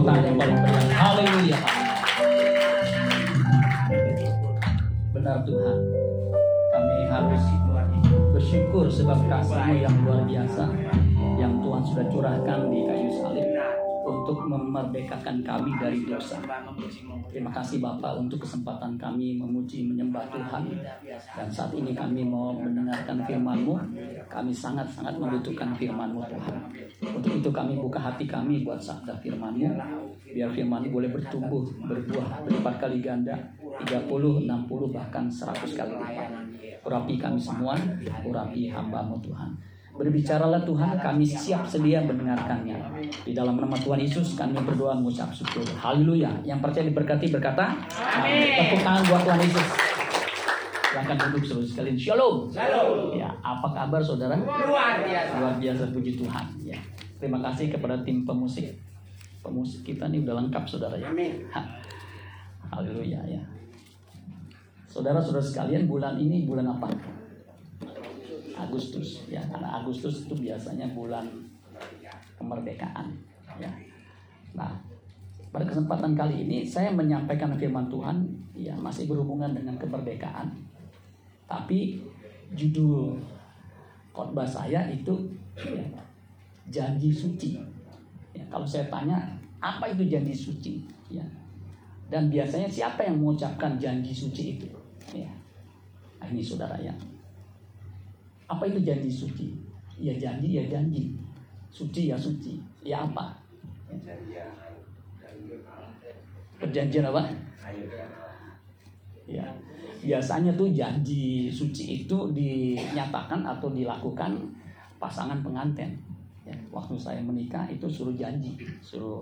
Tuhan yang paling meriah. Haleluya. Benar Tuhan. Kami harus bersyukur sebab kasih-Mu yang luar biasa yang Tuhan sudah curahkan di kayu salib untuk memerdekakan kami dari dosa. Terima kasih Bapak untuk kesempatan kami memuji menyembah Tuhan. Dan saat ini kami mau mendengarkan firman-Mu. Kami sangat-sangat membutuhkan firman-Mu Tuhan. Untuk itu kami buka hati kami buat sabda firman-Mu. Biar firman-Mu boleh bertumbuh, berbuah, berlipat kali ganda. 30, 60, bahkan 100 kali lipat. Urapi kami semua, urapi hamba-Mu Tuhan. Berbicaralah Tuhan, kami siap sedia mendengarkannya. Di dalam nama Tuhan Yesus kami berdoa mengucap syukur. Haleluya. Yang percaya diberkati berkata, Amin. Tepuk tangan buat Tuhan Yesus. Silahkan duduk seluruh sekalian. Shalom. Shalom. Ya, apa kabar saudara? Luar biasa. Luar biasa puji Tuhan. Ya. Terima kasih kepada tim pemusik. Pemusik kita ini udah lengkap saudara ya. Amin. Haleluya ya. Saudara-saudara sekalian, bulan ini bulan apa? Agustus ya karena Agustus itu biasanya bulan kemerdekaan ya. Nah pada kesempatan kali ini saya menyampaikan firman Tuhan ya masih berhubungan dengan kemerdekaan. Tapi judul khotbah saya itu ya, janji suci. Ya, kalau saya tanya apa itu janji suci? Ya. Dan biasanya siapa yang mengucapkan janji suci itu? Ya. Nah, ini saudara ya apa itu janji suci? Ya janji, ya janji. Suci ya suci. Ya apa? Perjanjian apa? Ya. Biasanya tuh janji suci itu dinyatakan atau dilakukan pasangan pengantin. Ya, waktu saya menikah itu suruh janji, suruh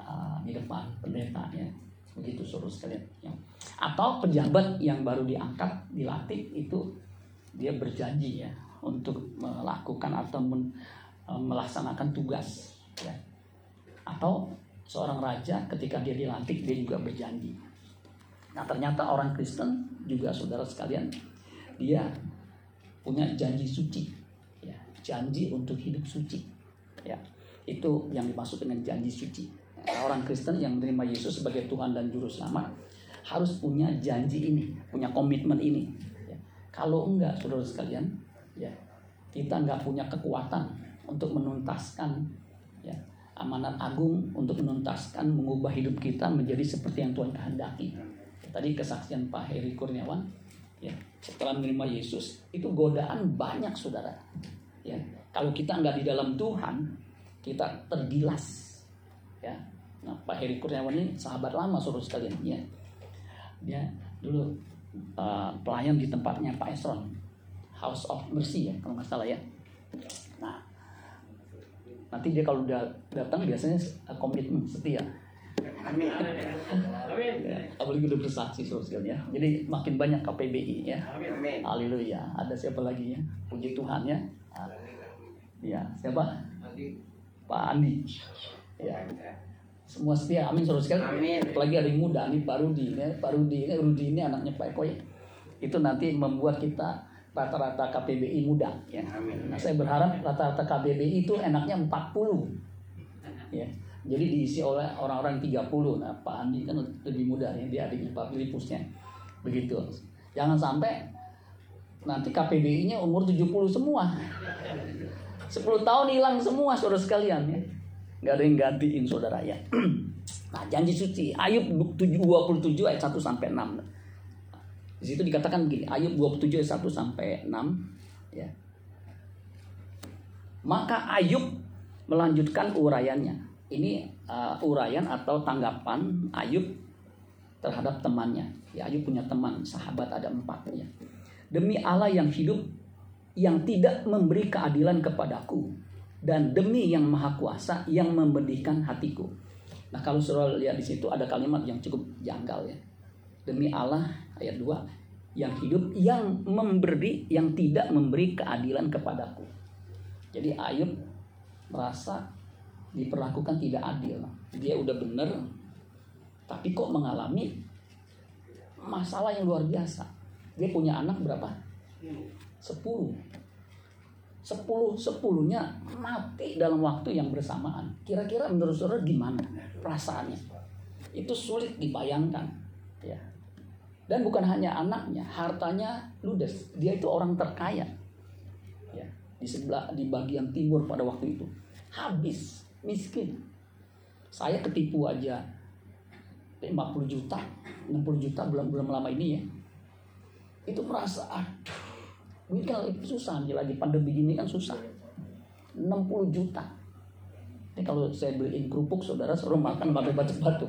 uh, di depan pendeta ya. Begitu suruh sekalian. Ya. Atau pejabat yang baru diangkat, dilatih itu dia berjanji ya untuk melakukan atau men, e, melaksanakan tugas ya. Atau seorang raja ketika dia dilantik dia juga berjanji. Nah, ternyata orang Kristen juga saudara sekalian dia punya janji suci ya, janji untuk hidup suci. Ya. Itu yang dimaksud dengan janji suci. Nah, orang Kristen yang menerima Yesus sebagai Tuhan dan juru selamat harus punya janji ini, punya komitmen ini kalau enggak, saudara sekalian, ya kita enggak punya kekuatan untuk menuntaskan ya amanat agung untuk menuntaskan mengubah hidup kita menjadi seperti yang Tuhan kehendaki. Tadi kesaksian Pak Heri Kurniawan, ya setelah menerima Yesus itu godaan banyak saudara. Ya kalau kita enggak di dalam Tuhan, kita tergilas. Ya, nah Pak Heri Kurniawan ini sahabat lama saudara sekalian. Ya, dia dulu uh, pelayan di tempatnya Pak Esron House of Mercy ya kalau nggak salah ya nah nanti dia kalau udah datang biasanya komitmen setia Amin. ya, apalagi udah bersaksi sekalian ya. Jadi makin banyak KPBI ya. Amin. Haleluya. Ada siapa lagi ya? Puji Tuhan ya. Ya, siapa? Pak Andi. Ya semua setia. Amin saudara sekali amin. apalagi ada yang muda nih Pak Rudi ya. Pak Rudi ini Rudi ini anaknya Pak Eko ya. Itu nanti membuat kita rata-rata KPBI muda ya. Amin. nah saya berharap rata-rata KPBI itu enaknya 40 ya. Jadi diisi oleh orang-orang 30 nah Pak Andi kan lebih muda ya dia adik Pak Filipusnya. Begitu. Jangan sampai nanti KPBI-nya umur 70 semua. 10 tahun hilang semua saudara sekalian ya nggak ada yang gantiin saudara ya. Nah, janji suci Ayub 27 ayat 1 sampai 6. Di situ dikatakan begini, Ayub 27 ayat 1 sampai 6 ya. Maka Ayub melanjutkan uraiannya. Ini uh, uraian atau tanggapan Ayub terhadap temannya. Ya, Ayub punya teman, sahabat ada empat ya. Demi Allah yang hidup yang tidak memberi keadilan kepadaku dan demi yang maha kuasa yang membedihkan hatiku. Nah kalau saudara lihat di situ ada kalimat yang cukup janggal ya. Demi Allah ayat 2 yang hidup yang memberi yang tidak memberi keadilan kepadaku. Jadi Ayub merasa diperlakukan tidak adil. Dia udah benar tapi kok mengalami masalah yang luar biasa. Dia punya anak berapa? 10. Sepuluh sepuluhnya mati dalam waktu yang bersamaan. Kira-kira menurut saudara gimana perasaannya? Itu sulit dibayangkan, ya. Dan bukan hanya anaknya, hartanya ludes. Dia itu orang terkaya, ya. Di sebelah di bagian timur pada waktu itu habis, miskin. Saya ketipu aja 50 juta, 60 juta belum belum lama ini ya. Itu merasa aduh ini kan susah nih lagi pandemi gini kan susah. 60 juta. Ini kalau saya beliin kerupuk saudara suruh makan pakai batu-batu.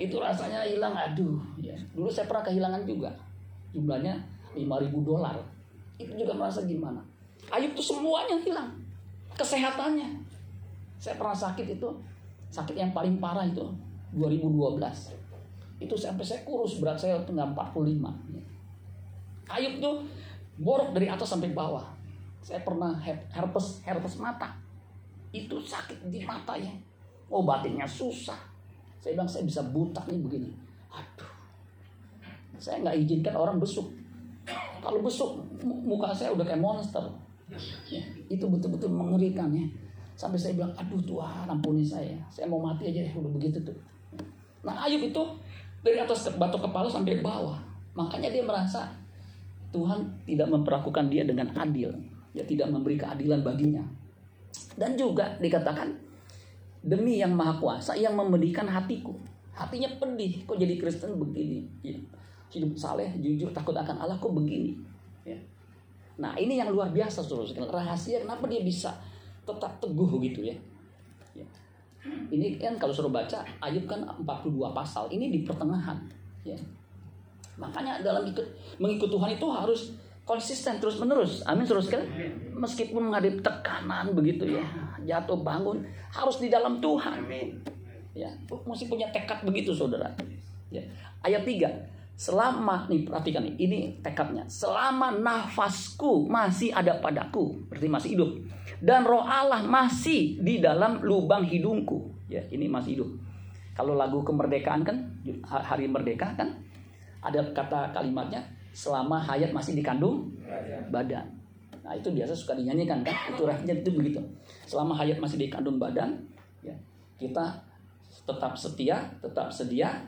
Itu rasanya hilang aduh ya. Dulu saya pernah kehilangan juga. Jumlahnya 5000 dolar. Itu juga merasa gimana. Ayub tuh semuanya hilang. Kesehatannya. Saya pernah sakit itu. Sakit yang paling parah itu 2012. Itu sampai saya kurus berat saya tinggal 45. Ayub tuh borok dari atas sampai bawah. Saya pernah herpes herpes mata. Itu sakit di mata ya. Obatnya susah. Saya bilang saya bisa buta nih begini. Aduh. Saya nggak izinkan orang besuk. Kalau besuk muka saya udah kayak monster. Ya, itu betul-betul mengerikan ya. Sampai saya bilang, aduh Tuhan ampuni saya. Saya mau mati aja ya, udah begitu tuh. Nah Ayub itu dari atas batu kepala sampai bawah. Makanya dia merasa Tuhan tidak memperlakukan dia dengan adil. Ya tidak memberi keadilan baginya. Dan juga dikatakan demi yang maha kuasa yang memedihkan hatiku. Hatinya pedih, kok jadi Kristen begini. Ya. Hidup saleh, jujur, takut akan Allah, kok begini. Ya. Nah ini yang luar biasa saudara Rahasia kenapa dia bisa tetap teguh gitu ya. ya. Ini kan kalau suruh baca Ayub kan 42 pasal. Ini di pertengahan. Ya. Makanya dalam ikut mengikut Tuhan itu harus konsisten terus menerus. Amin terus kan? Meskipun menghadapi tekanan begitu ya, jatuh bangun harus di dalam Tuhan. Amin. Ya, mesti punya tekad begitu saudara. Ya. Ayat 3 Selama nih perhatikan nih, ini tekadnya. Selama nafasku masih ada padaku, berarti masih hidup. Dan roh Allah masih di dalam lubang hidungku. Ya, ini masih hidup. Kalau lagu kemerdekaan kan hari merdeka kan ada kata kalimatnya selama hayat masih dikandung badan. Nah itu biasa suka dinyanyikan kan? Itu refnya itu begitu. Selama hayat masih dikandung badan, ya, kita tetap setia, tetap sedia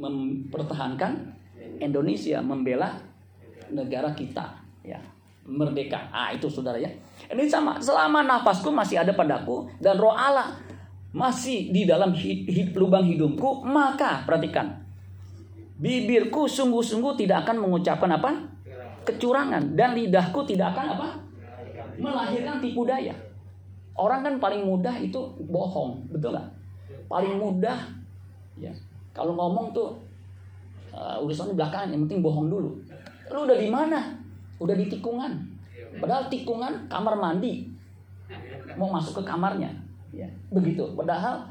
mempertahankan Indonesia, membela negara kita, ya merdeka. Ah itu saudara ya. Ini sama. Selama nafasku masih ada padaku dan roh Allah masih di dalam hid, hid, lubang hidungku, maka perhatikan Bibirku sungguh-sungguh tidak akan mengucapkan apa? Kecurangan. Dan lidahku tidak akan apa? Melahirkan tipu daya. Orang kan paling mudah itu bohong, betul nggak? Paling mudah, ya. Kalau ngomong tuh uh, urusan belakangan, yang penting bohong dulu. Lu udah di mana? Udah di tikungan. Padahal tikungan kamar mandi. Mau masuk ke kamarnya, ya. Begitu. Padahal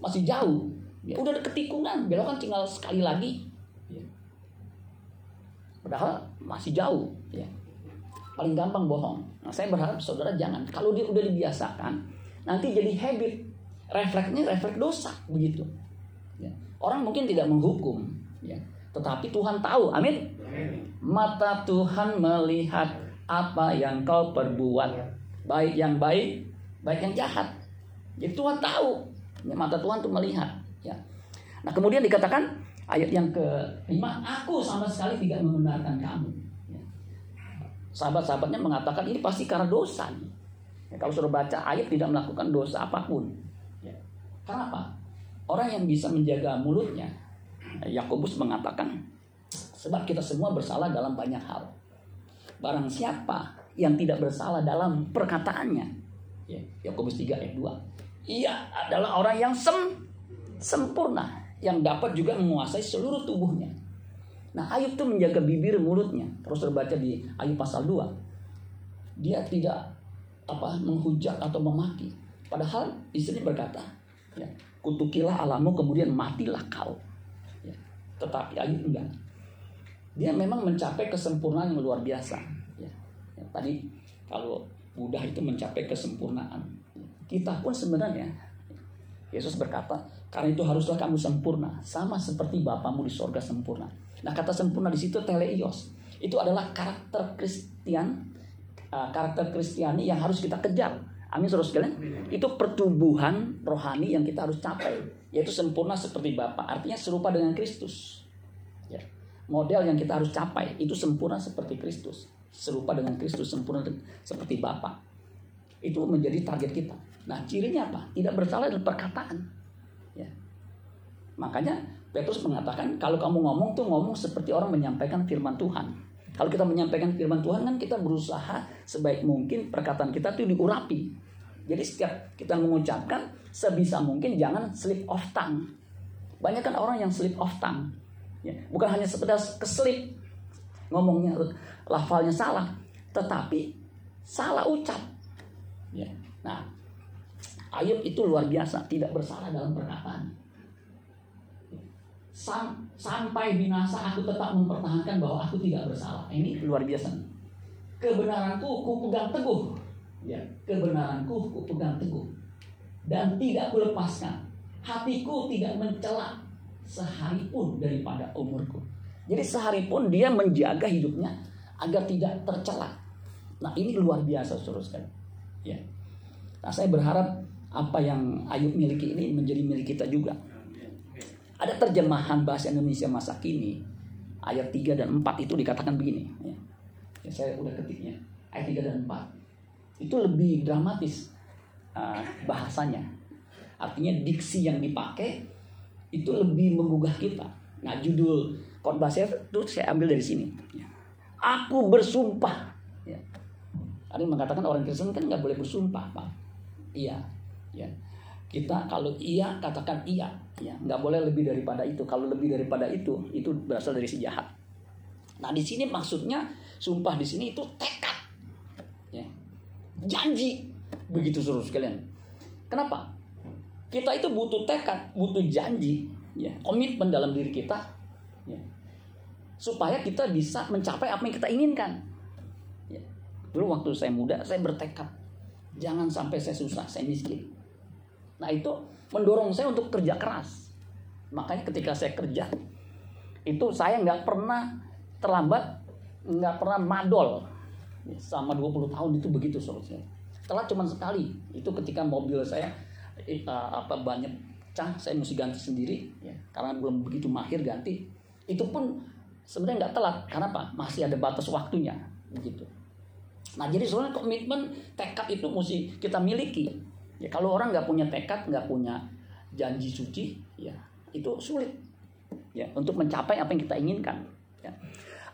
masih jauh Ya, udah ketikungan, belok kan tinggal sekali lagi. Ya. Padahal masih jauh. Ya. Paling gampang bohong. Nah, saya berharap saudara jangan. Kalau dia udah dibiasakan, nanti jadi habit. Refleksnya refleks dosa begitu. Ya. Orang mungkin tidak menghukum, ya. tetapi Tuhan tahu. Amin. Mata Tuhan melihat apa yang kau perbuat, baik yang baik, baik yang jahat. Jadi Tuhan tahu. Mata Tuhan tuh melihat. Ya. Nah kemudian dikatakan ayat yang kelima, aku sama sekali tidak membenarkan kamu. Ya. Sahabat-sahabatnya mengatakan ini pasti karena dosa. Ya, kalau sudah baca ayat tidak melakukan dosa apa pun. Ya. Kenapa? Orang yang bisa menjaga mulutnya, Yakobus mengatakan, sebab kita semua bersalah dalam banyak hal. Barang siapa yang tidak bersalah dalam perkataannya, ya, Yakobus 3 ayat 2, ia adalah orang yang sem sempurna yang dapat juga menguasai seluruh tubuhnya. Nah, Ayub tuh menjaga bibir mulutnya. Terus terbaca di Ayub pasal 2. Dia tidak apa menghujat atau memaki. Padahal istri berkata, ya, kutukilah alamu kemudian matilah kau. Ya, tetapi Ayub enggak. Dia memang mencapai kesempurnaan yang luar biasa. Ya, ya, tadi kalau Buddha itu mencapai kesempurnaan. Kita pun sebenarnya Yesus berkata, karena itu haruslah kamu sempurna, sama seperti Bapamu di sorga sempurna. Nah kata sempurna di situ teleios. Itu adalah karakter Kristen, uh, karakter Kristiani yang harus kita kejar. Amin saudara sekalian. Itu pertumbuhan rohani yang kita harus capai, yaitu sempurna seperti Bapa. Artinya serupa dengan Kristus. Ya. Model yang kita harus capai itu sempurna seperti Kristus, serupa dengan Kristus, sempurna seperti Bapa. Itu menjadi target kita. Nah, cirinya apa? Tidak bersalah dalam perkataan. Ya. Makanya Petrus mengatakan kalau kamu ngomong tuh ngomong seperti orang menyampaikan firman Tuhan. Kalau kita menyampaikan firman Tuhan kan kita berusaha sebaik mungkin perkataan kita tuh diurapi. Jadi setiap kita mengucapkan sebisa mungkin jangan slip of tongue. Banyak kan orang yang slip of tongue. Ya, bukan hanya sekedar keslip ngomongnya lafalnya salah, tetapi salah ucap. Ya. Nah, Ayub itu luar biasa, tidak bersalah dalam perkataan sam, sampai binasa aku tetap mempertahankan bahwa aku tidak bersalah. Ini luar biasa. Kebenaranku ku pegang teguh. Ya, kebenaranku ku pegang teguh. Dan tidak kulepaskan. Hatiku tidak mencela sehari pun daripada umurku. Jadi sehari pun dia menjaga hidupnya agar tidak tercela. Nah ini luar biasa sekali. Ya. Nah saya berharap apa yang Ayub miliki ini menjadi milik kita juga. Ada terjemahan bahasa Indonesia masa kini ayat 3 dan 4 itu dikatakan begini ya. ya saya udah ketiknya ayat 3 dan 4 itu lebih dramatis uh, bahasanya artinya diksi yang dipakai itu lebih menggugah kita nah judul khotbah itu saya ambil dari sini ya. aku bersumpah ya. ada yang mengatakan orang Kristen kan nggak boleh bersumpah pak iya ya kita kalau iya katakan iya Ya, nggak boleh lebih daripada itu. Kalau lebih daripada itu, itu berasal dari si jahat. Nah, di sini maksudnya sumpah di sini itu tekad. Ya. Janji. Begitu suruh sekalian. Kenapa? Kita itu butuh tekad, butuh janji, ya, komitmen dalam diri kita, ya, supaya kita bisa mencapai apa yang kita inginkan. Ya. Dulu waktu saya muda, saya bertekad, jangan sampai saya susah, saya miskin. Nah itu mendorong saya untuk kerja keras. Makanya ketika saya kerja, itu saya nggak pernah terlambat, nggak pernah madol. Sama 20 tahun itu begitu solusinya. Telat cuma sekali, itu ketika mobil saya uh, apa banyak cah, saya mesti ganti sendiri, ya, karena belum begitu mahir ganti. Itu pun sebenarnya nggak telat, karena apa? Masih ada batas waktunya, begitu. Nah jadi soalnya komitmen tekad itu mesti kita miliki Ya kalau orang nggak punya tekad, nggak punya janji suci, ya itu sulit ya untuk mencapai apa yang kita inginkan. Ya.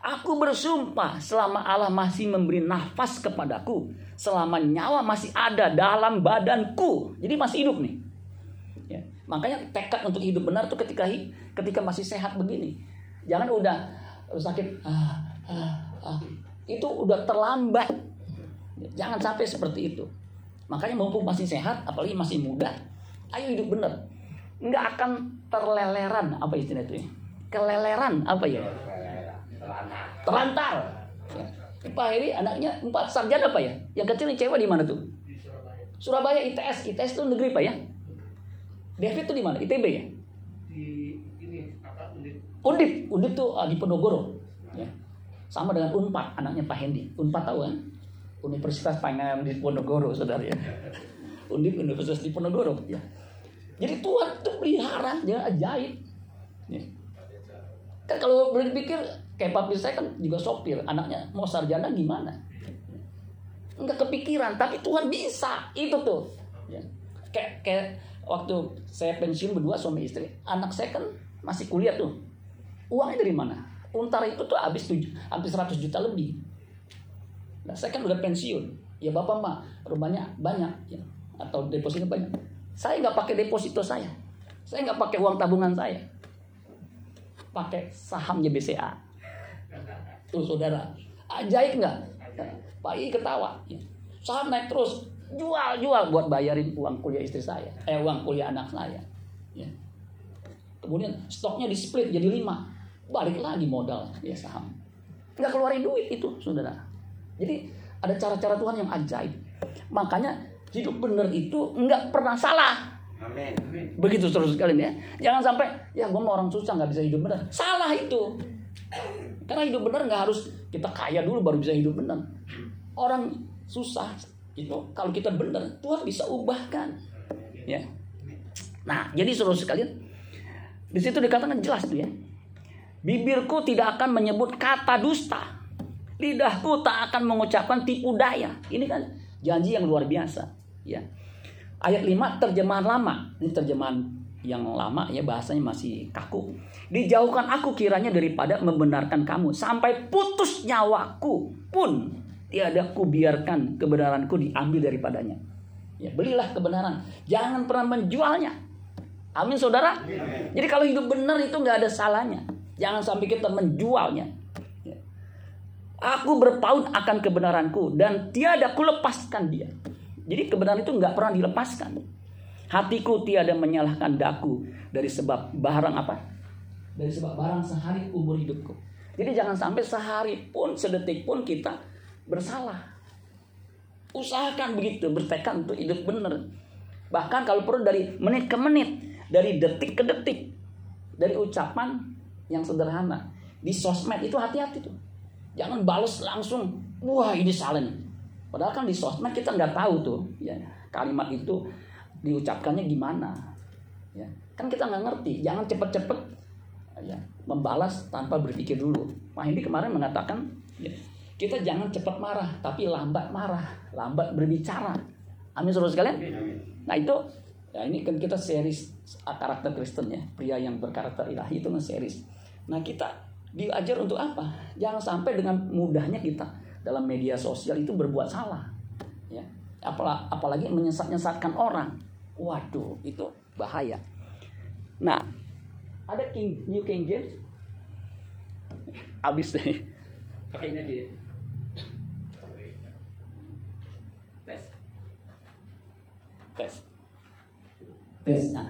Aku bersumpah selama Allah masih memberi nafas kepadaku, selama nyawa masih ada dalam badanku, jadi masih hidup nih. Ya. Makanya tekad untuk hidup benar tuh ketika ketika masih sehat begini. Jangan udah sakit, ah, ah, ah. itu udah terlambat. Jangan sampai seperti itu. Makanya mumpung masih sehat, apalagi masih muda, ayo hidup bener. Nggak akan terleleran, apa istilah itu ya? Keleleran, apa ya? Terlantar. Ya. Pak Heri anaknya empat sarjana apa ya? Yang kecil yang cewek di mana tuh? Surabaya ITS, ITS itu negeri pak ya? David tuh di mana? ITB ya? Di ini apa Undip. Undip, Undip tuh uh, di Ponorogo. Ya. Sama dengan Unpad, anaknya Pak Hendi. Unpad tahu kan? Universitas Pangan di Ponorogo, saudara ya. Undip Universitas di Ponorogo, ya. Jadi Tuhan itu pelihara, dia ajaib. Ya. Kan kalau boleh dipikir, kayak papi saya kan juga sopir, anaknya mau sarjana gimana? Enggak kepikiran, tapi Tuhan bisa, itu tuh. Ya. Kayak, kayak waktu saya pensiun berdua suami istri, anak saya kan masih kuliah tuh. Uangnya dari mana? Untar itu tuh habis habis 100 juta lebih. Nah, saya kan udah pensiun. Ya bapak mah rumahnya banyak ya. atau depositnya banyak. Saya nggak pakai deposito saya. Saya nggak pakai uang tabungan saya. Pakai sahamnya BCA. Tuh saudara, ajaib nggak? Pak I ketawa. Ya. Saham naik terus, jual jual buat bayarin uang kuliah istri saya, eh uang kuliah anak saya. Ya. Kemudian stoknya di split jadi lima, balik lagi modal ya saham. Nggak keluarin duit itu, saudara. Jadi ada cara-cara Tuhan yang ajaib. Makanya hidup benar itu nggak pernah salah. Amin. Begitu terus sekali ya. Jangan sampai ya gue mau orang susah nggak bisa hidup benar. Salah itu. Karena hidup benar nggak harus kita kaya dulu baru bisa hidup benar. orang susah itu kalau kita benar Tuhan bisa ubahkan. Ya. Nah, jadi saudara sekalian, di situ dikatakan jelas tuh ya. Bibirku tidak akan menyebut kata dusta. Lidahku tak akan mengucapkan tipu daya. Ini kan janji yang luar biasa, ya. Ayat 5 terjemahan lama. Ini terjemahan yang lama ya bahasanya masih kaku. Dijauhkan aku kiranya daripada membenarkan kamu sampai putus nyawaku pun tiada ku biarkan kebenaranku diambil daripadanya. Ya, belilah kebenaran. Jangan pernah menjualnya. Amin saudara. Jadi kalau hidup benar itu nggak ada salahnya. Jangan sampai kita menjualnya. Aku berpaut akan kebenaranku dan tiada ku lepaskan dia. Jadi kebenaran itu nggak pernah dilepaskan. Hatiku tiada menyalahkan daku dari sebab barang apa? Dari sebab barang sehari umur hidupku. Jadi jangan sampai sehari pun, sedetik pun kita bersalah. Usahakan begitu, bertekad untuk hidup benar. Bahkan kalau perlu dari menit ke menit, dari detik ke detik, dari ucapan yang sederhana. Di sosmed itu hati-hati tuh. Jangan balas langsung, wah ini salin Padahal kan di sosmed kita nggak tahu tuh ya kalimat itu diucapkannya gimana. Ya, kan kita nggak ngerti. Jangan cepet-cepet ya, membalas tanpa berpikir dulu. Wah ini kemarin mengatakan ya, kita jangan cepat marah, tapi lambat marah, lambat berbicara. Amin saudara sekalian. Nah itu ya ini kan kita series karakter Kristen ya, pria yang berkarakter ilahi itu kan series. Nah kita diajar untuk apa? Jangan sampai dengan mudahnya kita dalam media sosial itu berbuat salah. Ya. Apalagi menyesat-nyesatkan orang. Waduh, itu bahaya. Nah, ada King New King James. Abis deh. Pakainya dia. Tes. Tes. Tes. Nah,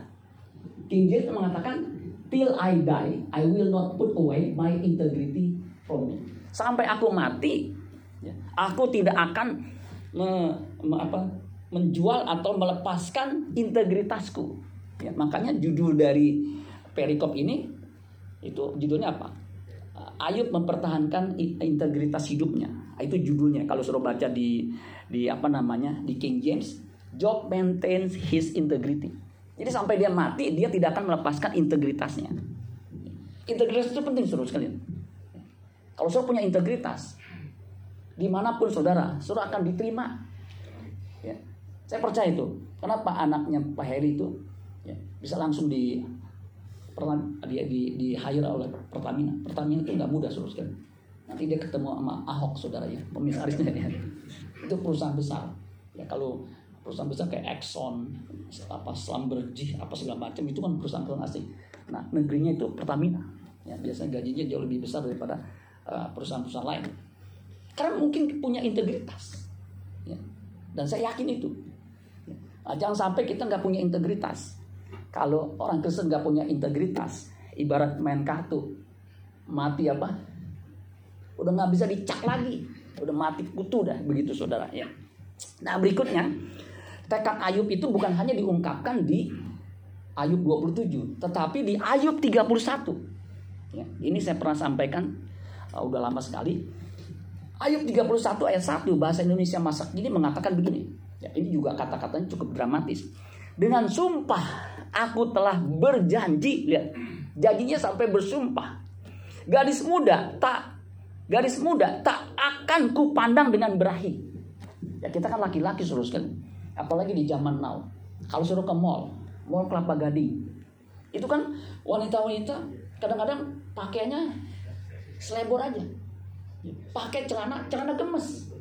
King James mengatakan, Till I die, I will not put away my integrity from me. Sampai aku mati, Ya. Aku tidak akan me, me, apa, menjual atau melepaskan integritasku. Ya, makanya judul dari perikop ini itu judulnya apa? Ayub mempertahankan integritas hidupnya. Itu judulnya. Kalau suruh baca di di apa namanya di King James, Job maintains his integrity. Jadi sampai dia mati dia tidak akan melepaskan integritasnya. Integritas itu penting suruh sekalian. Kalau suruh punya integritas, di mana pun saudara, saudara akan diterima. Ya. Saya percaya itu. Kenapa anaknya Pak Heri itu ya, bisa langsung di di, di, di hire oleh Pertamina. Pertamina itu nggak mudah saudara sekali. Nanti dia ketemu sama Ahok saudara ya, pemisarisnya ya. Itu perusahaan besar. Ya kalau perusahaan besar kayak Exxon, apa Slumberjee, apa segala macam itu kan perusahaan-perusahaan asing. Nah negerinya itu Pertamina. Ya biasanya gajinya jauh lebih besar daripada uh, perusahaan-perusahaan lain. Karena mungkin punya integritas. Ya. Dan saya yakin itu. Nah, jangan sampai kita nggak punya integritas. Kalau orang Kristen nggak punya integritas, ibarat main kartu, mati apa? Udah nggak bisa dicak lagi, udah mati kutu dah begitu saudara ya. Nah berikutnya tekad Ayub itu bukan hanya diungkapkan di Ayub 27, tetapi di Ayub 31. Ya, ini saya pernah sampaikan uh, udah lama sekali Ayub 31 ayat 1 bahasa Indonesia masa kini mengatakan begini. Ya, ini juga kata-katanya cukup dramatis. Dengan sumpah aku telah berjanji, lihat. Janjinya sampai bersumpah. Gadis muda tak gadis muda tak akan kupandang dengan berahi. Ya kita kan laki-laki suruh kan. Apalagi di zaman now. Kalau suruh ke mall, mall Kelapa Gading. Itu kan wanita-wanita kadang-kadang pakaiannya selebor aja. Pakai celana celana gemes.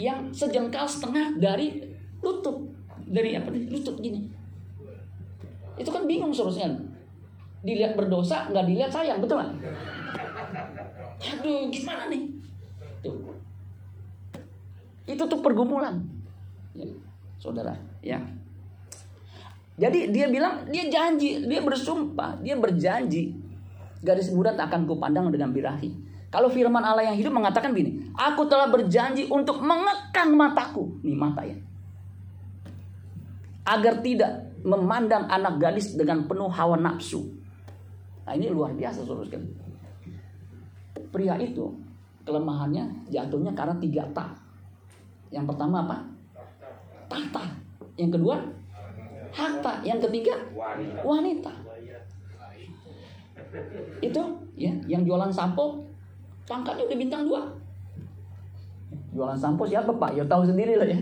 Yang sejengkal setengah dari lutut. Dari apa nih? Lutut gini. Itu kan bingung seharusnya. Dilihat berdosa nggak dilihat sayang betul nggak? Aduh gimana nih? Itu tuh pergumulan ya, saudara ya jadi dia bilang dia janji dia bersumpah dia berjanji garis muda tak akan kupandang dengan birahi kalau firman Allah yang hidup mengatakan begini, aku telah berjanji untuk mengekang mataku. Nih mata ya. Agar tidak memandang anak gadis dengan penuh hawa nafsu. Nah ini luar biasa saudara sekali. Pria itu kelemahannya jatuhnya karena tiga tak. Yang pertama apa? Tahta. Yang kedua harta. Yang ketiga wanita. Itu ya, yang jualan sampo pangkatnya udah bintang dua. Jualan sampo siapa Pak? Ya tahu sendiri lah ya.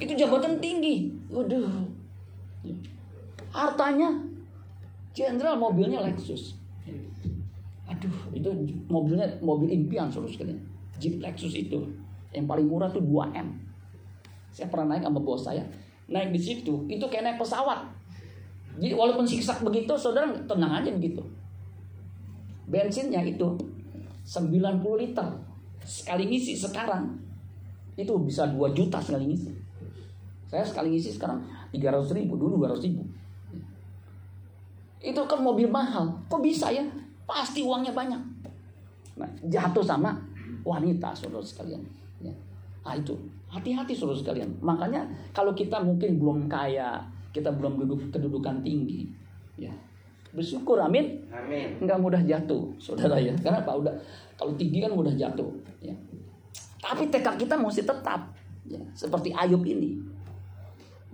Itu jabatan tinggi. Waduh. Hartanya jenderal mobilnya Lexus. Aduh, itu mobilnya mobil impian suruh sekalian. Jeep Lexus itu yang paling murah tuh 2M. Saya pernah naik sama bos saya. Naik di situ, itu kayak naik pesawat. Jadi walaupun siksak begitu, saudara tenang aja begitu. Bensinnya itu 90 liter sekali ngisi sekarang itu bisa 2 juta sekali ngisi. Saya sekali ngisi sekarang 300 ribu, dulu 200 ribu. Itu kan mobil mahal, kok bisa ya? Pasti uangnya banyak. Nah, jatuh sama wanita, saudara sekalian. Ya. Nah itu, hati-hati saudara sekalian. Makanya kalau kita mungkin belum kaya, kita belum duduk kedudukan tinggi, ya. Bersyukur amin. Amin. Nggak mudah jatuh saudara ya. Karena apa? Udah kalau tinggi kan mudah jatuh ya. Tapi tekad kita mesti tetap ya. Seperti Ayub ini.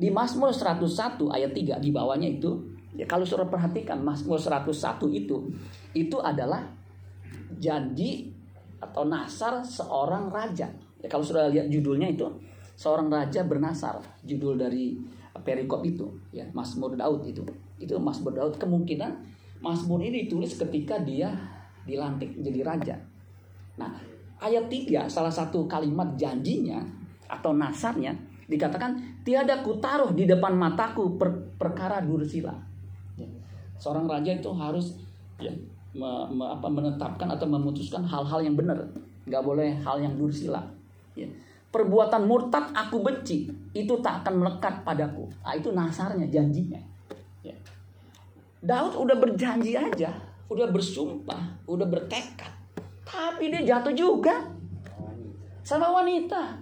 Di Mazmur 101 ayat 3 di bawahnya itu ya kalau saudara perhatikan Mazmur 101 itu itu adalah janji atau nasar seorang raja kalau sudah lihat judulnya itu seorang raja bernasar judul dari perikop itu ya Mazmur Daud itu itu Mazmur Daud kemungkinan Mazmur ini ditulis ketika dia dilantik menjadi raja. Nah, ayat 3 salah satu kalimat janjinya atau nasarnya dikatakan tiada kutaruh di depan mataku per, perkara dursila. Ya. Seorang raja itu harus ya, me, me, apa, menetapkan atau memutuskan hal-hal yang benar, nggak boleh hal yang dursila. Ya. Perbuatan murtad aku benci, itu tak akan melekat padaku. Nah, itu nasarnya, janjinya. Ya. Daud udah berjanji aja, udah bersumpah, udah bertekad. Tapi dia jatuh juga sama wanita.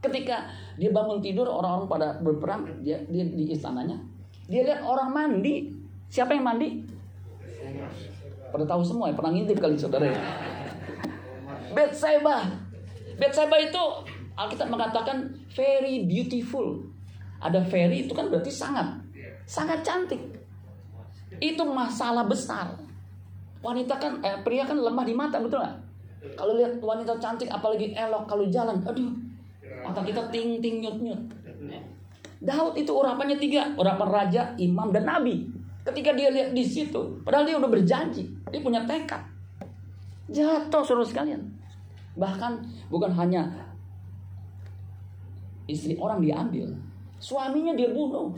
Ketika dia bangun tidur, orang-orang pada berperang, dia, dia di istananya. Dia lihat orang mandi. Siapa yang mandi? Pada tahu semua ya, pernah ngintip kali saudara ya. Betseba. Betseba itu Alkitab mengatakan very beautiful. Ada very itu kan berarti sangat. Sangat cantik. Itu masalah besar. Wanita kan, eh, pria kan lemah di mata, betul nggak? Kalau lihat wanita cantik, apalagi elok, kalau jalan, aduh, mata kita ting ting nyut nyut. Daud itu urapannya tiga, urapan raja, imam, dan nabi. Ketika dia lihat di situ, padahal dia udah berjanji, dia punya tekad. Jatuh suruh sekalian. Bahkan bukan hanya istri orang diambil, suaminya dia bunuh.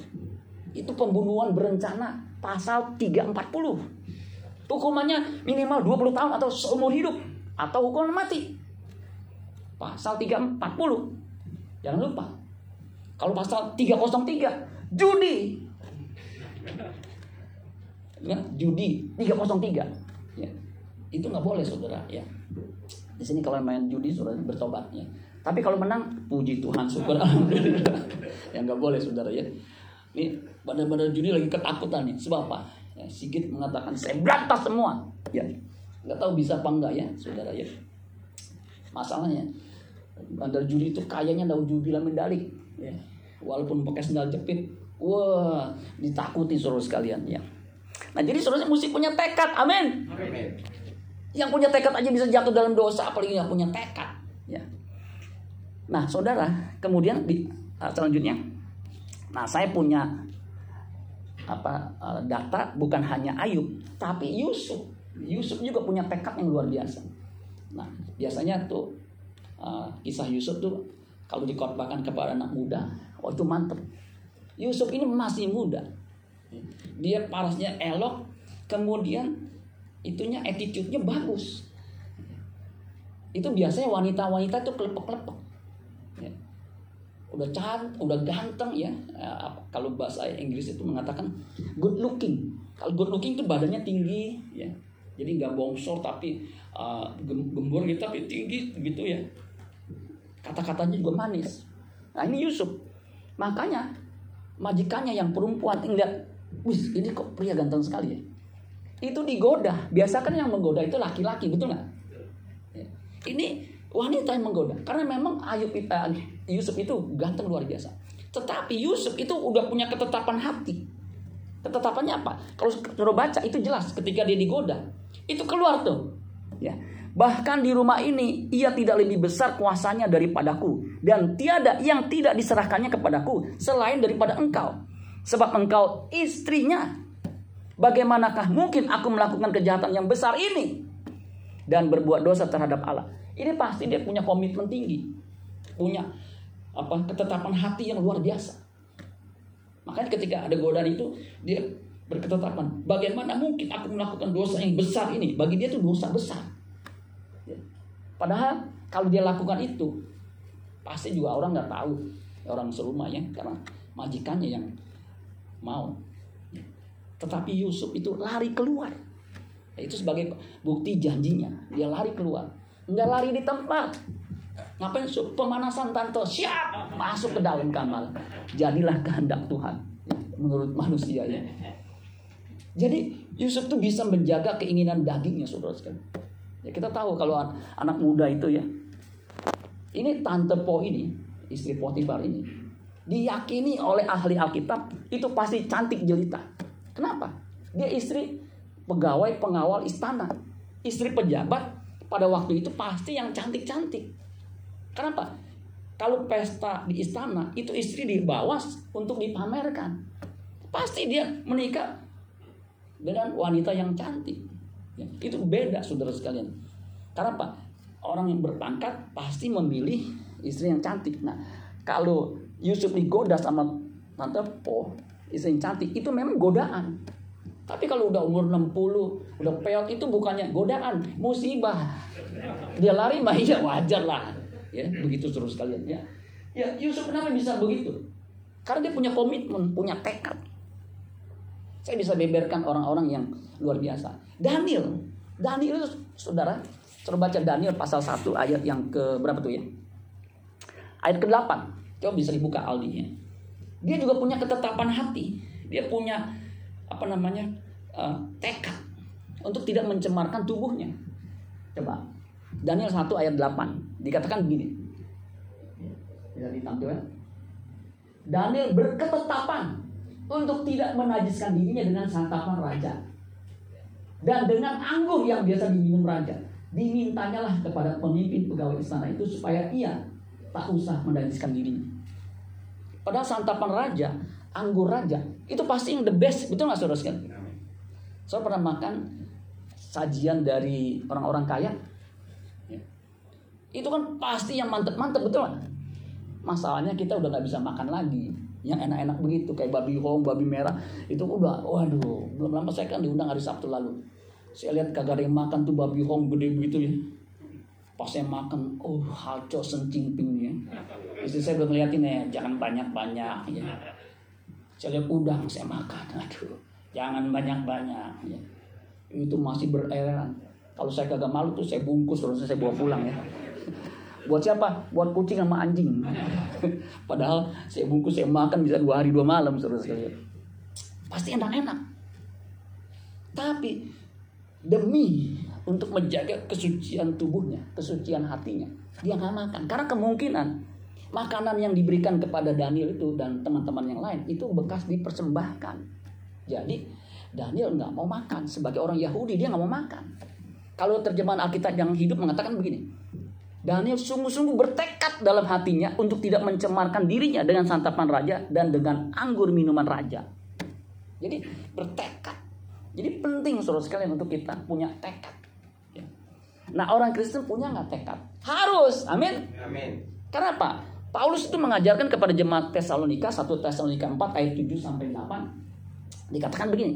Itu pembunuhan berencana pasal 340. Hukumannya minimal 20 tahun atau seumur hidup atau hukuman mati. Pasal 340. Jangan lupa. Kalau pasal 303 judi. Ya, judi 303. Ya. Itu nggak boleh saudara ya. Di sini kalau main judi saudara bertobat ya. Tapi kalau menang, puji Tuhan, syukur alhamdulillah. yang nggak boleh saudara ya. Ini pada-pada judi lagi ketakutan nih. Sebab apa? Ya, Sigit mengatakan saya berantas semua. Ya, nggak tahu bisa apa enggak ya, saudara ya. Masalahnya bandar judi itu kayaknya bilang mendalik. Ya. Walaupun pakai sendal jepit, wah ditakuti saudara sekalian ya. Nah jadi saudara mesti punya tekad, amin. Yang punya tekad aja bisa jatuh dalam dosa, apalagi yang punya tekad. Ya. Nah saudara, kemudian di uh, selanjutnya, nah saya punya apa uh, data bukan hanya Ayub, tapi Yusuf. Yusuf juga punya tekad yang luar biasa. Nah biasanya tuh uh, kisah Yusuf tuh kalau dikorbankan kepada anak muda, oh itu mantep. Yusuf ini masih muda, dia parasnya elok, kemudian itunya attitude-nya bagus. Itu biasanya wanita-wanita tuh kelepek-kelepek. Ya. Udah can, udah ganteng ya. ya. Kalau bahasa Inggris itu mengatakan good looking. Kalau good looking itu badannya tinggi ya. Jadi nggak bongsor tapi uh, gembur gitu tapi tinggi gitu ya. Kata-katanya juga manis. Nah ini Yusuf. Makanya majikannya yang perempuan ngeliat, wih ini kok pria ganteng sekali ya. Itu digoda. Biasa kan yang menggoda itu laki-laki, betul nggak? Ya. Ini wanita yang menggoda. Karena memang Ayub itu, Yusuf itu ganteng luar biasa. Tetapi Yusuf itu udah punya ketetapan hati. Ketetapannya apa? Kalau suruh baca itu jelas ketika dia digoda. Itu keluar tuh. Ya. Bahkan di rumah ini ia tidak lebih besar kuasanya daripadaku dan tiada yang tidak diserahkannya kepadaku selain daripada engkau. Sebab engkau istrinya. Bagaimanakah mungkin aku melakukan kejahatan yang besar ini dan berbuat dosa terhadap Allah? Ini pasti dia punya komitmen tinggi. Punya apa ketetapan hati yang luar biasa. Makanya ketika ada godaan itu dia berketetapan, bagaimana mungkin aku melakukan dosa yang besar ini? Bagi dia itu dosa besar. Ya. Padahal kalau dia lakukan itu, pasti juga orang nggak tahu orang serumah ya, karena majikannya yang mau. Tetapi Yusuf itu lari keluar. Ya, itu sebagai bukti janjinya, dia lari keluar. Nggak lari di tempat. Ngapain pemanasan tante siap? Masuk ke dalam kamar. Jadilah kehendak Tuhan. Menurut manusia ya jadi Yusuf tuh bisa menjaga keinginan dagingnya saudara sekalian. Ya kita tahu kalau anak muda itu ya. Ini tante Po ini istri Potifar ini diyakini oleh ahli Alkitab itu pasti cantik jelita kenapa dia istri pegawai pengawal istana istri pejabat pada waktu itu pasti yang cantik-cantik. Kenapa? Kalau pesta di istana itu istri dibawa untuk dipamerkan. Pasti dia menikah dengan wanita yang cantik. Ya, itu beda saudara sekalian. Karena apa? Orang yang berpangkat pasti memilih istri yang cantik. Nah, kalau Yusuf digoda sama Tante Po, istri cantik, itu memang godaan. Tapi kalau udah umur 60, udah peot itu bukannya godaan, musibah. Dia lari mah iya wajar lah. Ya, begitu terus kalian ya. Ya, Yusuf kenapa bisa begitu? Karena dia punya komitmen, punya tekad. Saya bisa beberkan orang-orang yang luar biasa. Daniel, Daniel itu saudara, coba baca Daniel pasal 1 ayat yang ke berapa tuh ya? Ayat ke-8. Coba bisa dibuka Aldi-nya. Dia juga punya ketetapan hati. Dia punya apa namanya uh, tekad untuk tidak mencemarkan tubuhnya. Coba Daniel 1 ayat 8 dikatakan begini. Bisa ditampilkan. Daniel berketetapan untuk tidak menajiskan dirinya dengan santapan raja dan dengan anggur yang biasa diminum raja. Dimintanya lah kepada pemimpin pegawai istana itu supaya ia tak usah menajiskan dirinya. Padahal santapan raja anggur raja itu pasti yang the best betul nggak saudara sekalian? Saya pernah makan sajian dari orang-orang kaya. Ya. itu kan pasti yang mantep-mantep betul masalahnya kita udah nggak bisa makan lagi. Yang enak-enak begitu kayak babi hong babi merah itu udah waduh belum lama saya kan diundang hari Sabtu lalu. Saya lihat kagak ada yang makan tuh babi hong gede begitu ya. Pas saya makan oh halco sencing ya istri saya udah ngeliatin ya jangan banyak-banyak ya. Saya udang saya makan. Aduh jangan banyak-banyak ya. itu masih bereran. Kalau saya kagak malu tuh saya bungkus terus saya bawa pulang ya. Buat siapa? Buat kucing sama anjing. Padahal saya bungkus saya makan bisa dua hari dua malam terus sekalian pasti enak-enak. Tapi demi untuk menjaga kesucian tubuhnya kesucian hatinya dia nggak makan. Karena kemungkinan makanan yang diberikan kepada Daniel itu dan teman-teman yang lain itu bekas dipersembahkan. Jadi Daniel nggak mau makan sebagai orang Yahudi dia nggak mau makan. Kalau terjemahan Alkitab yang hidup mengatakan begini, Daniel sungguh-sungguh bertekad dalam hatinya untuk tidak mencemarkan dirinya dengan santapan raja dan dengan anggur minuman raja. Jadi bertekad. Jadi penting saudara sekalian untuk kita punya tekad. Ya. Nah orang Kristen punya nggak tekad? Harus, amin. Amin. Karena apa? Paulus itu mengajarkan kepada jemaat Tesalonika 1 Tesalonika 4 ayat 7 sampai 8 dikatakan begini.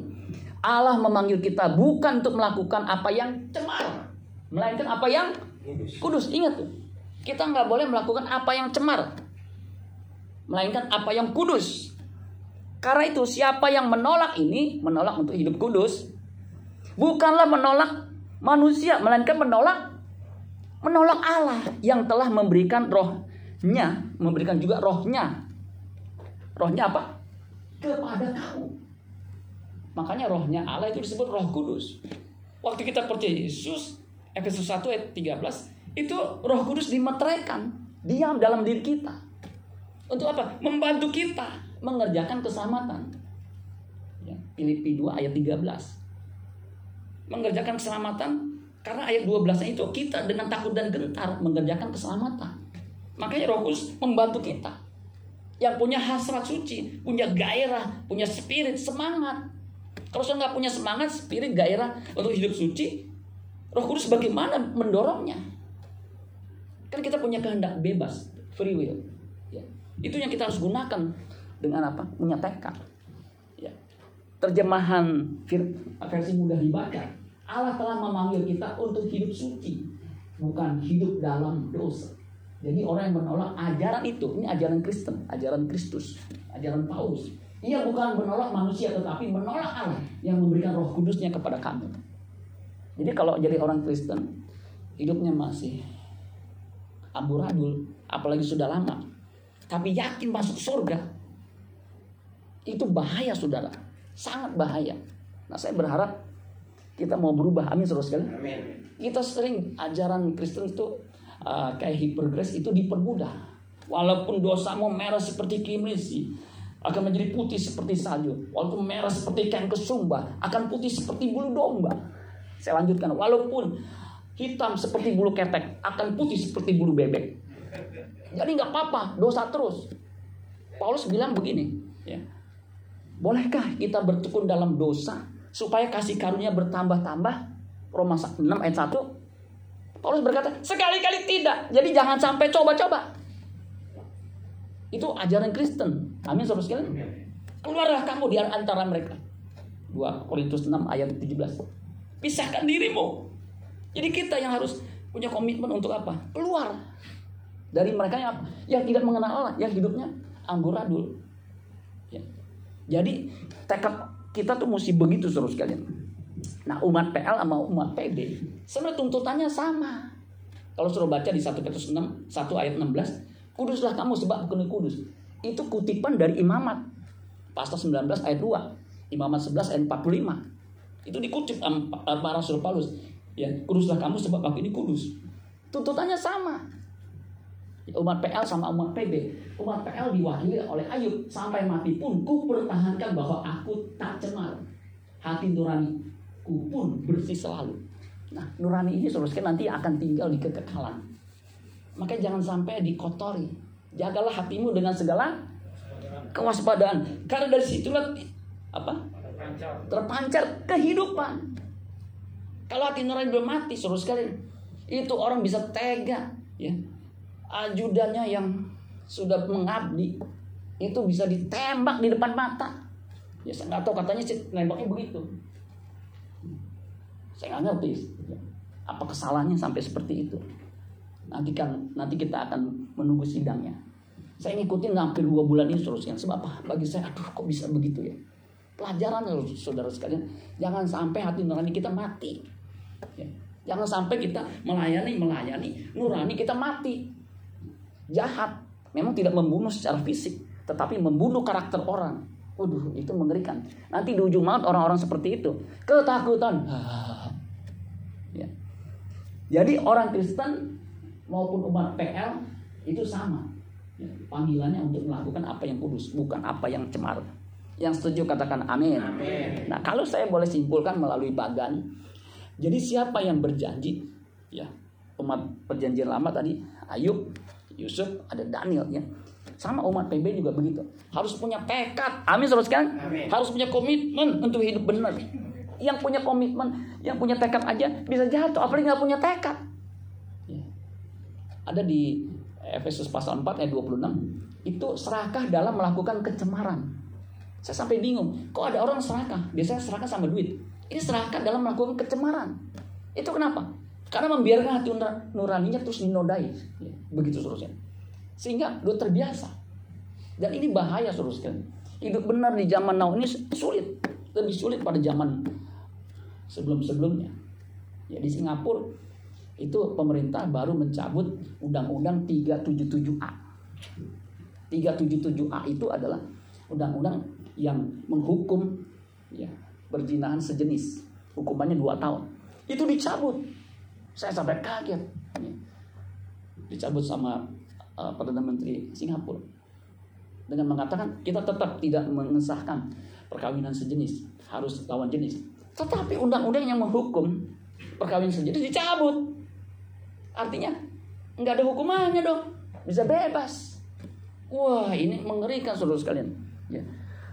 Allah memanggil kita bukan untuk melakukan apa yang cemar, melainkan apa yang kudus. Ingat tuh. Kita nggak boleh melakukan apa yang cemar, melainkan apa yang kudus. Karena itu siapa yang menolak ini menolak untuk hidup kudus, bukanlah menolak manusia, melainkan menolak menolak Allah yang telah memberikan roh nya memberikan juga rohnya. Rohnya apa? Kepada kamu. Makanya rohnya Allah itu disebut roh kudus. Waktu kita percaya Yesus, Efesus 1 ayat 13, itu Roh Kudus dimeteraikan, diam dalam diri kita. Untuk apa? Membantu kita mengerjakan keselamatan. Ya, Filipi 2 ayat 13. Mengerjakan keselamatan karena ayat 12 itu kita dengan takut dan gentar mengerjakan keselamatan. Makanya Roh Kudus membantu kita. Yang punya hasrat suci, punya gairah, punya spirit, semangat. Kalau saya nggak punya semangat, spirit, gairah untuk hidup suci, Roh Kudus bagaimana mendorongnya? Kan kita punya kehendak bebas, free will. Ya. Itu yang kita harus gunakan dengan apa? Punya tekad. Ya. Terjemahan versi mudah dibaca. Allah telah memanggil kita untuk hidup suci, bukan hidup dalam dosa. Jadi orang yang menolak ajaran itu, ini ajaran Kristen, ajaran Kristus, ajaran Paulus. Ia bukan menolak manusia tetapi menolak Allah yang memberikan roh kudusnya kepada kami. Jadi kalau jadi orang Kristen, hidupnya masih amburadul, apalagi sudah lama. Tapi yakin masuk surga. Itu bahaya saudara, sangat bahaya. Nah saya berharap kita mau berubah, amin saudara sekali. Kita sering ajaran Kristen itu uh, kayak hipergres itu dipermudah. Walaupun dosamu merah seperti kimisi, akan menjadi putih seperti salju. Walaupun merah seperti kain kesumba, akan putih seperti bulu domba. Saya lanjutkan, walaupun hitam seperti bulu ketek, akan putih seperti bulu bebek. Jadi nggak apa-apa, dosa terus. Paulus bilang begini, ya. Bolehkah kita bertekun dalam dosa supaya kasih karunia bertambah-tambah? Roma 6 ayat 1 Paulus berkata, sekali-kali tidak. Jadi jangan sampai coba-coba. Itu ajaran Kristen. Amin, saudara sekalian. Keluarlah kamu di antara mereka. 2 Korintus 6 ayat 17. Pisahkan dirimu. Jadi kita yang harus punya komitmen untuk apa? Keluar dari mereka yang? Yang tidak mengenal Allah, yang hidupnya amburadul. Ya. Jadi tekad kita tuh mesti begitu saudara sekalian. Nah umat PL sama umat PD sebenarnya tuntutannya sama. Kalau suruh baca di 1 Petrus 6, 1 ayat 16, kuduslah kamu sebab bukan kudus. Itu kutipan dari imamat. Pasal 19 ayat 2. Imamat 11 ayat 45. Itu dikutip para Rasul Paulus. Ya, kuduslah kamu sebab aku ini kudus. Tuntutannya sama. Umat PL sama umat PB. Umat PL diwakili oleh Ayub. Sampai mati pun ku pertahankan bahwa aku tak cemar. Hati nurani ku pun bersih selalu. Nah, nurani ini saudara nanti akan tinggal di kekekalan. Makanya jangan sampai dikotori. Jagalah hatimu dengan segala kewaspadaan. Karena dari situlah apa? Terpancar kehidupan. Kalau hati nurani belum mati, saudara sekalian, itu orang bisa tega, ya. Ajudannya yang sudah mengabdi itu bisa ditembak di depan mata. Ya saya nggak tahu katanya sih nembaknya begitu. Saya nggak ngerti apa kesalahannya sampai seperti itu. Nanti kan nanti kita akan menunggu sidangnya. Saya ngikutin hampir dua bulan ini terusnya. Sebab apa? Bagi saya, aduh kok bisa begitu ya. Pelajaran loh saudara sekalian. Jangan sampai hati nurani kita mati. Ya. Jangan sampai kita melayani, melayani, nurani kita mati. Jahat. Memang tidak membunuh secara fisik. Tetapi membunuh karakter orang. Waduh, itu mengerikan. Nanti di ujung maut orang-orang seperti itu. Ketakutan. Ya. Jadi orang Kristen maupun umat PL itu sama. Ya, panggilannya untuk melakukan apa yang kudus, bukan apa yang cemar. Yang setuju katakan amin. amin. Nah kalau saya boleh simpulkan melalui bagan, jadi siapa yang berjanji, ya umat perjanjian lama tadi, Ayub, Yusuf, ada Daniel ya. Sama umat PB juga begitu. Harus punya tekad. Amin saudara sekalian. Harus punya komitmen untuk hidup benar. Yang punya komitmen, yang punya tekad aja bisa jatuh. Apalagi nggak punya tekad. Ya. Ada di Efesus pasal 4 ayat 26. Itu serakah dalam melakukan kecemaran. Saya sampai bingung. Kok ada orang serakah? Biasanya serakah sama duit. Ini serakah dalam melakukan kecemaran. Itu kenapa? Karena membiarkan hati nuraninya terus dinodai. Ya, begitu seterusnya. Sehingga udah terbiasa. Dan ini bahaya saudara Hidup benar di zaman now ini sulit. Lebih sulit pada zaman sebelum-sebelumnya. Ya di Singapura itu pemerintah baru mencabut undang-undang 377A. 377A itu adalah undang-undang yang menghukum ya berzinahan sejenis. Hukumannya 2 tahun. Itu dicabut. Saya sampai kaget. dicabut sama uh, perdana menteri Singapura dengan mengatakan kita tetap tidak mengesahkan perkawinan sejenis harus lawan jenis tetapi undang-undang yang menghukum perkawinan sejenis dicabut. Artinya nggak ada hukumannya dong. Bisa bebas. Wah ini mengerikan saudara sekalian. Ya.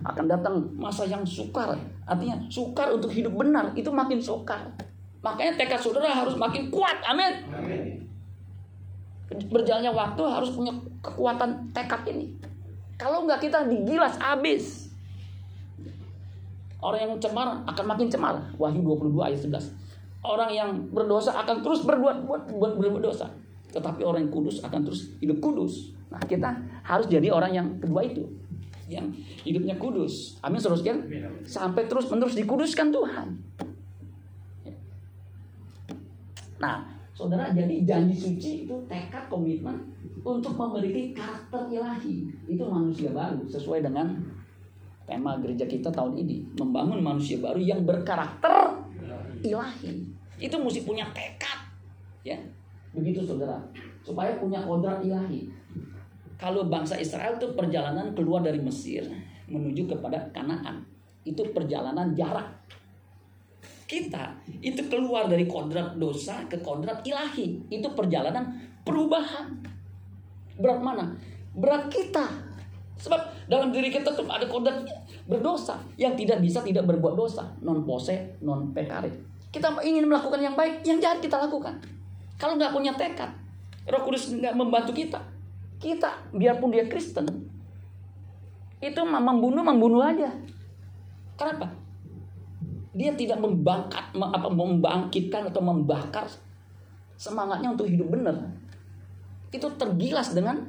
Akan datang masa yang sukar. Artinya sukar untuk hidup benar itu makin sukar. Makanya tekad saudara harus makin kuat. Amin, amin. berjalannya waktu harus punya kekuatan tekad ini. Kalau nggak kita digilas habis. Orang yang cemar akan makin cemar. Wahyu 22 ayat 11. Orang yang berdosa akan terus berbuat buat, buat dosa. Tetapi orang yang kudus akan terus hidup kudus. Nah, kita harus jadi orang yang kedua itu. Yang hidupnya kudus. Amin terus kan? Sampai terus menerus dikuduskan Tuhan. Nah, saudara jadi janji suci itu tekad komitmen untuk memiliki karakter ilahi. Itu manusia baru sesuai dengan tema gereja kita tahun ini, membangun manusia baru yang berkarakter ilahi. Itu mesti punya tekad. Ya. Begitu Saudara. Supaya punya kodrat ilahi. Kalau bangsa Israel itu perjalanan keluar dari Mesir menuju kepada Kanaan. Itu perjalanan jarak. Kita itu keluar dari kodrat dosa ke kodrat ilahi. Itu perjalanan perubahan. Berat mana? Berat kita. Sebab dalam diri kita tuh ada kodrat berdosa yang tidak bisa tidak berbuat dosa, non pose, non pekare. Kita ingin melakukan yang baik, yang jahat kita lakukan. Kalau nggak punya tekad, Roh Kudus nggak membantu kita. Kita, biarpun dia Kristen, itu membunuh membunuh aja. Kenapa? Dia tidak membangkat, apa, membangkitkan atau membakar semangatnya untuk hidup benar itu tergilas dengan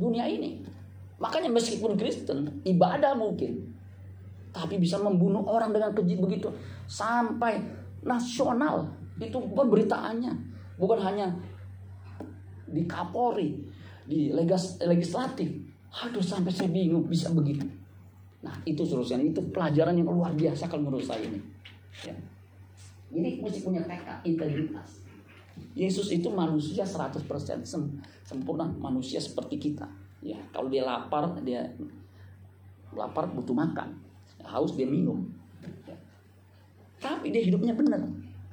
dunia ini. Makanya meskipun Kristen, ibadah mungkin. Tapi bisa membunuh orang dengan keji begitu. Sampai nasional. Itu pemberitaannya. Bukan hanya di Kapolri, di legas, legislatif. Aduh sampai saya bingung bisa begitu. Nah itu solusinya, itu pelajaran yang luar biasa kalau menurut saya ini. Ya. Jadi mesti punya tekad, integritas. Yesus itu manusia 100% sempurna manusia seperti kita. Ya, kalau dia lapar, dia lapar butuh makan. Haus dia minum. Ya. Tapi dia hidupnya benar.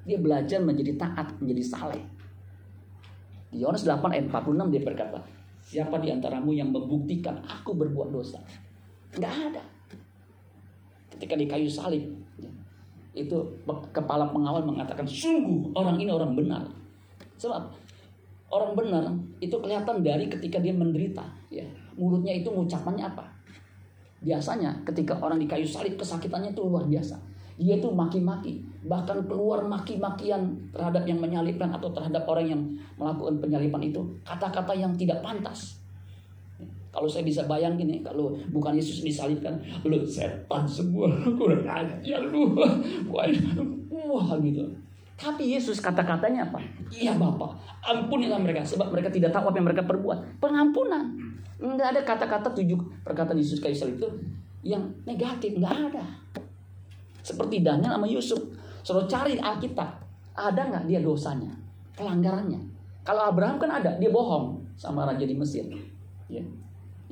Dia belajar menjadi taat, menjadi saleh. Di Yohanes 8 ayat 46 dia berkata, Siapa di antaramu yang membuktikan aku berbuat dosa? Enggak ada. Ketika di kayu salib, ya, itu kepala pengawal mengatakan, sungguh orang ini orang benar. Sebab orang benar itu kelihatan dari ketika dia menderita. Ya, mulutnya itu mengucapannya apa? Biasanya ketika orang di kayu salib kesakitannya itu luar biasa. Dia itu maki-maki, bahkan keluar maki-makian terhadap yang menyalibkan atau terhadap orang yang melakukan penyaliban itu. Kata-kata yang tidak pantas. Kalau saya bisa bayangin nih, kalau bukan Yesus disalibkan, lu setan semua, kurang ajar lu, wah gitu. Tapi Yesus kata-katanya apa? Iya Bapak, ampunilah mereka sebab mereka tidak tahu apa yang mereka perbuat. Pengampunan. Enggak ada kata-kata tujuh perkataan Yesus kayu itu yang negatif, enggak ada. Seperti Daniel sama Yusuf. Suruh cari Alkitab. Ada nggak dia dosanya? Pelanggarannya. Kalau Abraham kan ada, dia bohong sama raja di Mesir. Ya.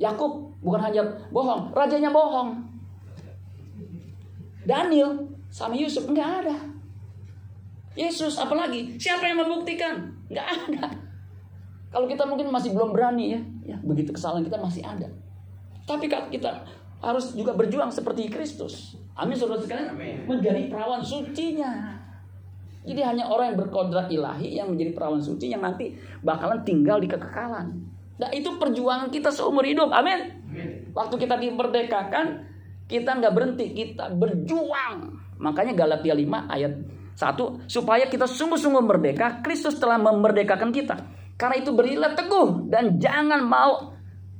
Yakub bukan hanya bohong, rajanya bohong. Daniel sama Yusuf enggak ada. Yesus apalagi? Siapa yang membuktikan? Nggak ada. Kalau kita mungkin masih belum berani ya, ya begitu kesalahan kita masih ada. Tapi kita harus juga berjuang seperti Kristus. Amin saudara sekalian. Menjadi perawan sucinya. Jadi hanya orang yang berkodrat ilahi yang menjadi perawan suci yang nanti bakalan tinggal di kekekalan. Nah itu perjuangan kita seumur hidup. Amin. Waktu kita dimerdekakan kita nggak berhenti. Kita berjuang. Makanya Galatia 5 ayat satu, supaya kita sungguh-sungguh merdeka, Kristus telah memerdekakan kita. Karena itu berilah teguh dan jangan mau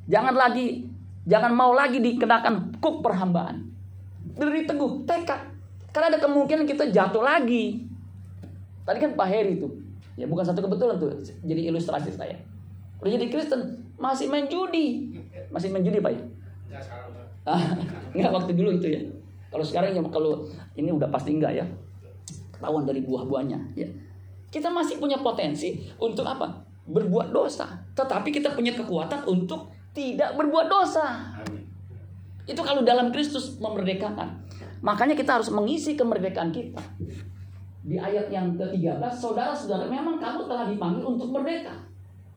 jangan lagi jangan mau lagi dikenakan kuk perhambaan. Beri teguh, tekad. Karena ada kemungkinan kita jatuh lagi. Tadi kan Pak Heri itu, ya bukan satu kebetulan tuh, jadi ilustrasi saya. Udah jadi Kristen, masih main judi. Masih main judi Pak ya? Ah, enggak waktu dulu itu ya. Kalau sekarang ya kalau ini udah pasti enggak ya ketahuan dari buah-buahnya ya. Kita masih punya potensi untuk apa? berbuat dosa, tetapi kita punya kekuatan untuk tidak berbuat dosa. Itu kalau dalam Kristus memerdekakan. Makanya kita harus mengisi kemerdekaan kita. Di ayat yang ke-13, saudara-saudara, memang kamu telah dipanggil untuk merdeka.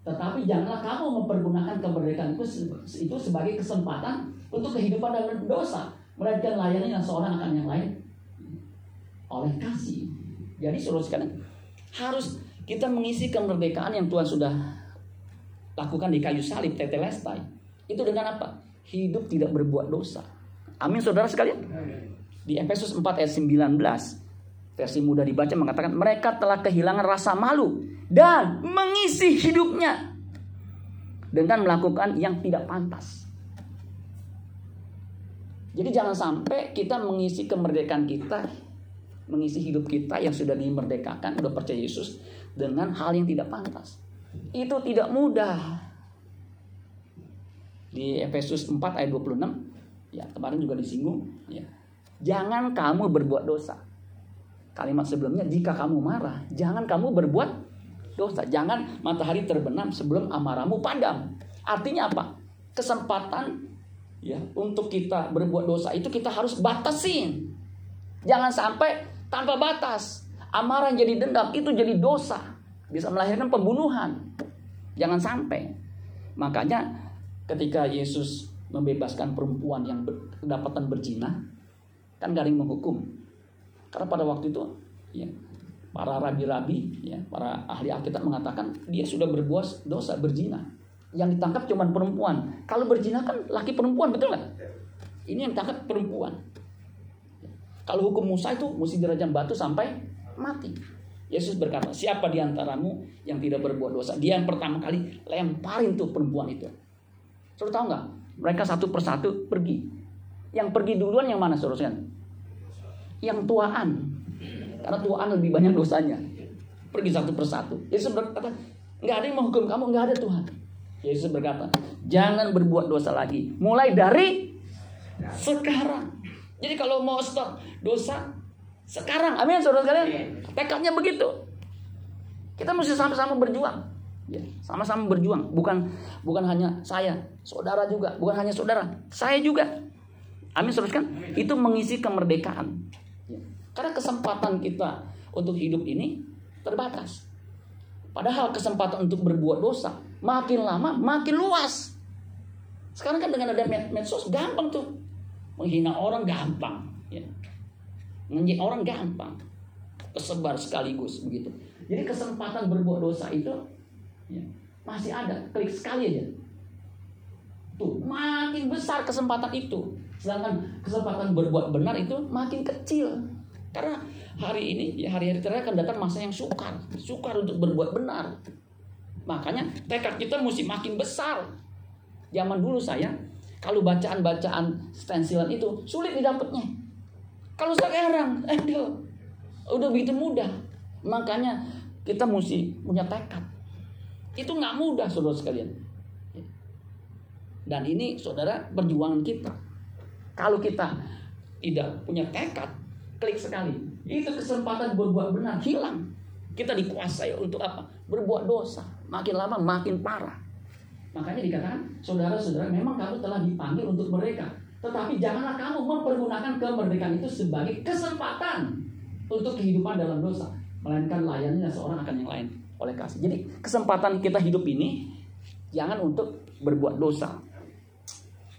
Tetapi janganlah kamu mempergunakan kemerdekaan itu, sebagai kesempatan untuk kehidupan dalam dosa. Melainkan layani yang seorang akan yang lain oleh kasih. Jadi suruh sekalian harus kita mengisi kemerdekaan yang Tuhan sudah lakukan di kayu salib tetelestai. Itu dengan apa? Hidup tidak berbuat dosa. Amin saudara sekalian. Di Efesus 4 ayat 19 versi mudah dibaca mengatakan mereka telah kehilangan rasa malu dan mengisi hidupnya dengan melakukan yang tidak pantas. Jadi jangan sampai kita mengisi kemerdekaan kita mengisi hidup kita yang sudah dimerdekakan, sudah percaya Yesus dengan hal yang tidak pantas. Itu tidak mudah. Di Efesus 4 ayat 26, ya kemarin juga disinggung, ya. Jangan kamu berbuat dosa. Kalimat sebelumnya, jika kamu marah, jangan kamu berbuat dosa. Jangan matahari terbenam sebelum amarahmu padam. Artinya apa? Kesempatan ya untuk kita berbuat dosa itu kita harus batasin. Jangan sampai tanpa batas. Amarah jadi dendam, itu jadi dosa. Bisa melahirkan pembunuhan. Jangan sampai. Makanya ketika Yesus membebaskan perempuan yang kedapatan berzina, kan garing menghukum. Karena pada waktu itu, ya, para rabi-rabi, ya, para ahli Alkitab mengatakan dia sudah berbuat dosa berzina. Yang ditangkap cuma perempuan. Kalau berzina kan laki perempuan, betul nggak? Ini yang ditangkap perempuan. Kalau hukum Musa itu mesti dirajam batu sampai mati. Yesus berkata, siapa di antaramu yang tidak berbuat dosa? Dia yang pertama kali lemparin tuh perempuan itu. Saudara tahu nggak? Mereka satu persatu pergi. Yang pergi duluan yang mana saudara Yang tuaan. Karena tuaan lebih banyak dosanya. Pergi satu persatu. Yesus berkata, nggak ada yang menghukum kamu, nggak ada Tuhan. Yesus berkata, jangan berbuat dosa lagi. Mulai dari sekarang. Jadi kalau mau stop dosa sekarang, amin saudara sekalian. Tekadnya begitu. Kita mesti sama-sama berjuang. Ya, sama-sama berjuang. Bukan bukan hanya saya, saudara juga, bukan hanya saudara, saya juga. Amin saudara sekalian. Itu mengisi kemerdekaan. Ya. Karena kesempatan kita untuk hidup ini terbatas. Padahal kesempatan untuk berbuat dosa makin lama makin luas. Sekarang kan dengan ada medsos gampang tuh Menghina orang gampang. Ya. Menghina orang gampang. Kesebar sekaligus begitu. Jadi kesempatan berbuat dosa itu ya, masih ada. Klik sekali aja. Tuh, makin besar kesempatan itu. Sedangkan kesempatan berbuat benar itu makin kecil. Karena hari ini, ya hari-hari terakhir akan datang masa yang sukar. Sukar untuk berbuat benar. Makanya tekad kita mesti makin besar. Zaman dulu saya kalau bacaan-bacaan stensilan itu sulit didapatnya. Kalau sekarang, eh udah begitu mudah. Makanya kita mesti punya tekad. Itu nggak mudah, saudara sekalian. Dan ini, saudara, perjuangan kita. Kalau kita tidak punya tekad, klik sekali. Itu kesempatan berbuat benar hilang. Kita dikuasai untuk apa? Berbuat dosa. Makin lama makin parah. Makanya dikatakan, saudara-saudara, memang kamu telah dipanggil untuk mereka. Tetapi janganlah kamu mempergunakan kemerdekaan itu sebagai kesempatan untuk kehidupan dalam dosa. Melainkan layaninya seorang akan yang lain oleh kasih. Jadi kesempatan kita hidup ini jangan untuk berbuat dosa.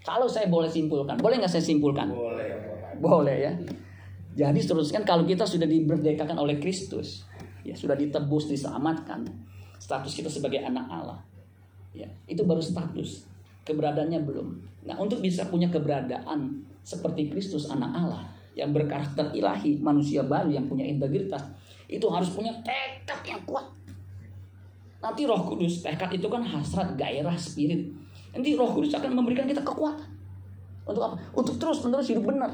Kalau saya boleh simpulkan, boleh nggak saya simpulkan? Boleh. Boleh ya. Jadi seterusnya kalau kita sudah diberdekakan oleh Kristus, ya sudah ditebus, diselamatkan, status kita sebagai anak Allah Ya, itu baru status. Keberadaannya belum. Nah, untuk bisa punya keberadaan seperti Kristus anak Allah yang berkarakter ilahi, manusia baru yang punya integritas, itu harus punya tekad yang kuat. Nanti Roh Kudus, tekad itu kan hasrat, gairah, spirit. Nanti Roh Kudus akan memberikan kita kekuatan. Untuk apa? Untuk terus menerus hidup benar.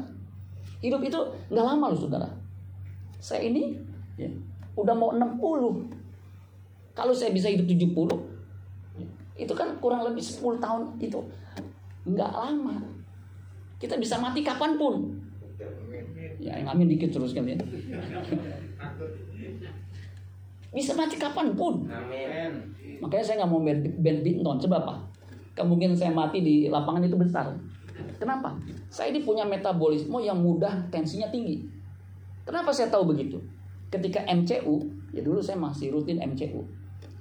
Hidup itu nggak lama loh saudara. Saya ini ya, udah mau 60. Kalau saya bisa hidup 70, itu kan kurang lebih 10 tahun itu nggak lama kita bisa mati kapan pun ya yang amin dikit terus kan ya Bisa mati kapan pun. Amin. Makanya saya nggak mau badminton. Sebab apa? Kemungkinan saya mati di lapangan itu besar. Kenapa? Saya ini punya metabolisme yang mudah tensinya tinggi. Kenapa saya tahu begitu? Ketika MCU, ya dulu saya masih rutin MCU.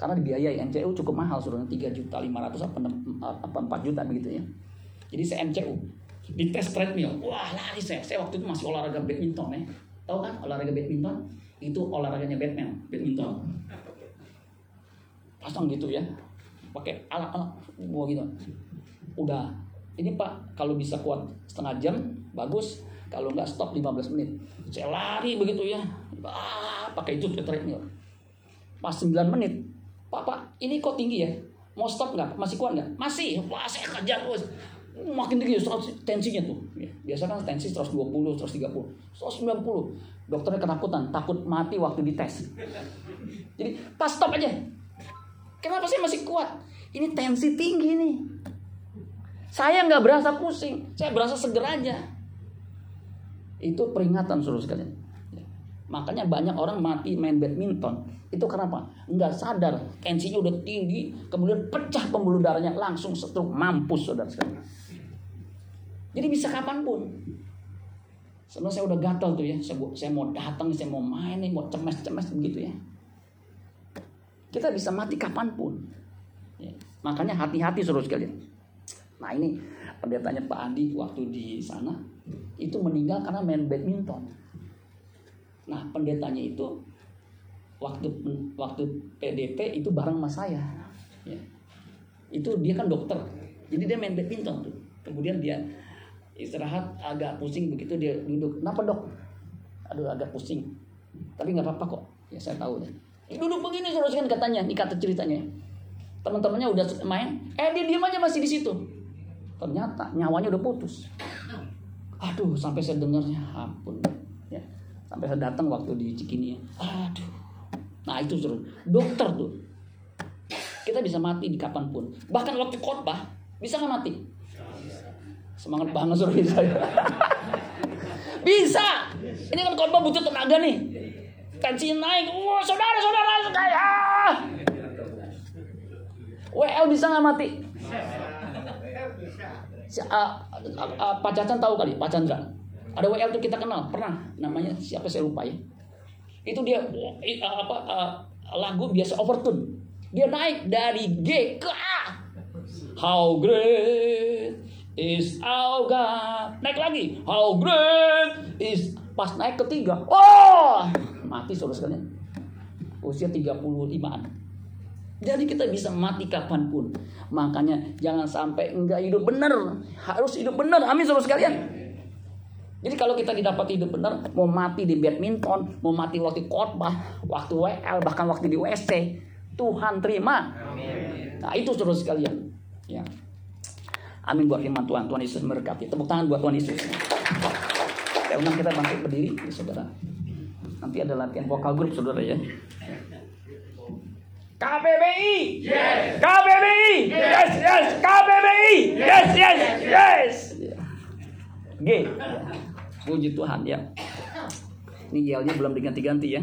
Karena dibiayai MCU cukup mahal, suruhnya 3 juta 500 apa, apa 4 juta begitu ya. Jadi saya MCU. Di tes treadmill, wah lari saya. Saya waktu itu masih olahraga badminton ya. Tahu kan olahraga badminton? Itu olahraganya Batman, badminton. Pasang gitu ya. Pakai alat-alat, wah gitu. Udah, ini Pak, kalau bisa kuat setengah jam, bagus. Kalau nggak stop 15 menit. Saya lari begitu ya. Ah, pakai itu treadmill. Pas 9 menit, Pak, Pak, ini kok tinggi ya? Mau stop nggak? Masih kuat nggak? Masih. Wah, saya kejar terus. Makin tinggi tensinya tuh. Ya, biasa kan tensi 120, 130, 190. Dokternya ketakutan, takut mati waktu dites. Jadi pas stop aja. Kenapa sih masih kuat? Ini tensi tinggi nih. Saya nggak berasa pusing, saya berasa seger aja. Itu peringatan suruh sekalian. Ya. Makanya banyak orang mati main badminton. Itu kenapa? Nggak sadar, tensinya udah tinggi, kemudian pecah pembuluh darahnya langsung stroke, mampus saudara sekalian. Jadi bisa kapan pun. Sebenarnya saya udah gatal tuh ya, saya, saya mau datang, saya mau main, mau cemes-cemes begitu ya. Kita bisa mati kapan pun. Ya. Makanya hati-hati suruh sekalian. Nah ini pendetanya Pak Andi waktu di sana itu meninggal karena main badminton. Nah pendetanya itu waktu waktu PDP itu bareng sama saya. Ya. Itu dia kan dokter, jadi dia main badminton tuh. Kemudian dia istirahat agak pusing begitu dia duduk. Kenapa dok? Aduh agak pusing. Tapi nggak apa-apa kok. Ya saya tahu deh. Duduk begini terus kan katanya, ini kata ceritanya. Teman-temannya udah main, eh dia diam aja masih di situ. Ternyata nyawanya udah putus. Aduh, sampai saya dengarnya, ampun. Ya, sampai saya datang waktu di Cikini. Aduh. Nah itu suruh dokter tuh. Kita bisa mati di kapan pun. Bahkan waktu khotbah bisa nggak mati? Semangat banget suruh saya. bisa. Ini kan khotbah butuh tenaga nih tensi naik, wah saudara-saudara sekaya. WL bisa nggak mati? Si, uh, uh, uh, Pak Cacan tahu kali, Pak Chandra. Ada WL tuh kita kenal, pernah. Namanya siapa saya lupa ya. Itu dia apa lagu biasa overtune. Dia naik dari G ke A. How great is our God. Naik lagi. How great is pas naik ketiga. Oh, mati saudara sekalian. Usia 35-an. Jadi kita bisa mati kapan pun. Makanya jangan sampai enggak hidup benar. Harus hidup benar. Amin saudara sekalian. Jadi kalau kita didapat hidup benar, mau mati di badminton, mau mati waktu khotbah, waktu WL, bahkan waktu di WSC, Tuhan terima. Nah itu saudara sekalian. Ya. Amin buat firman Tuhan. Tuhan Yesus memberkati. Tepuk tangan buat Tuhan Yesus. Saya undang kita bangkit berdiri, saudara. Nanti ada latihan vokal grup, saudara ya. KBBI, yes. KBBI, yes, yes, KBBI, yes, yes, yes. G, puji Tuhan ya. Ini yelnya belum diganti-ganti ya.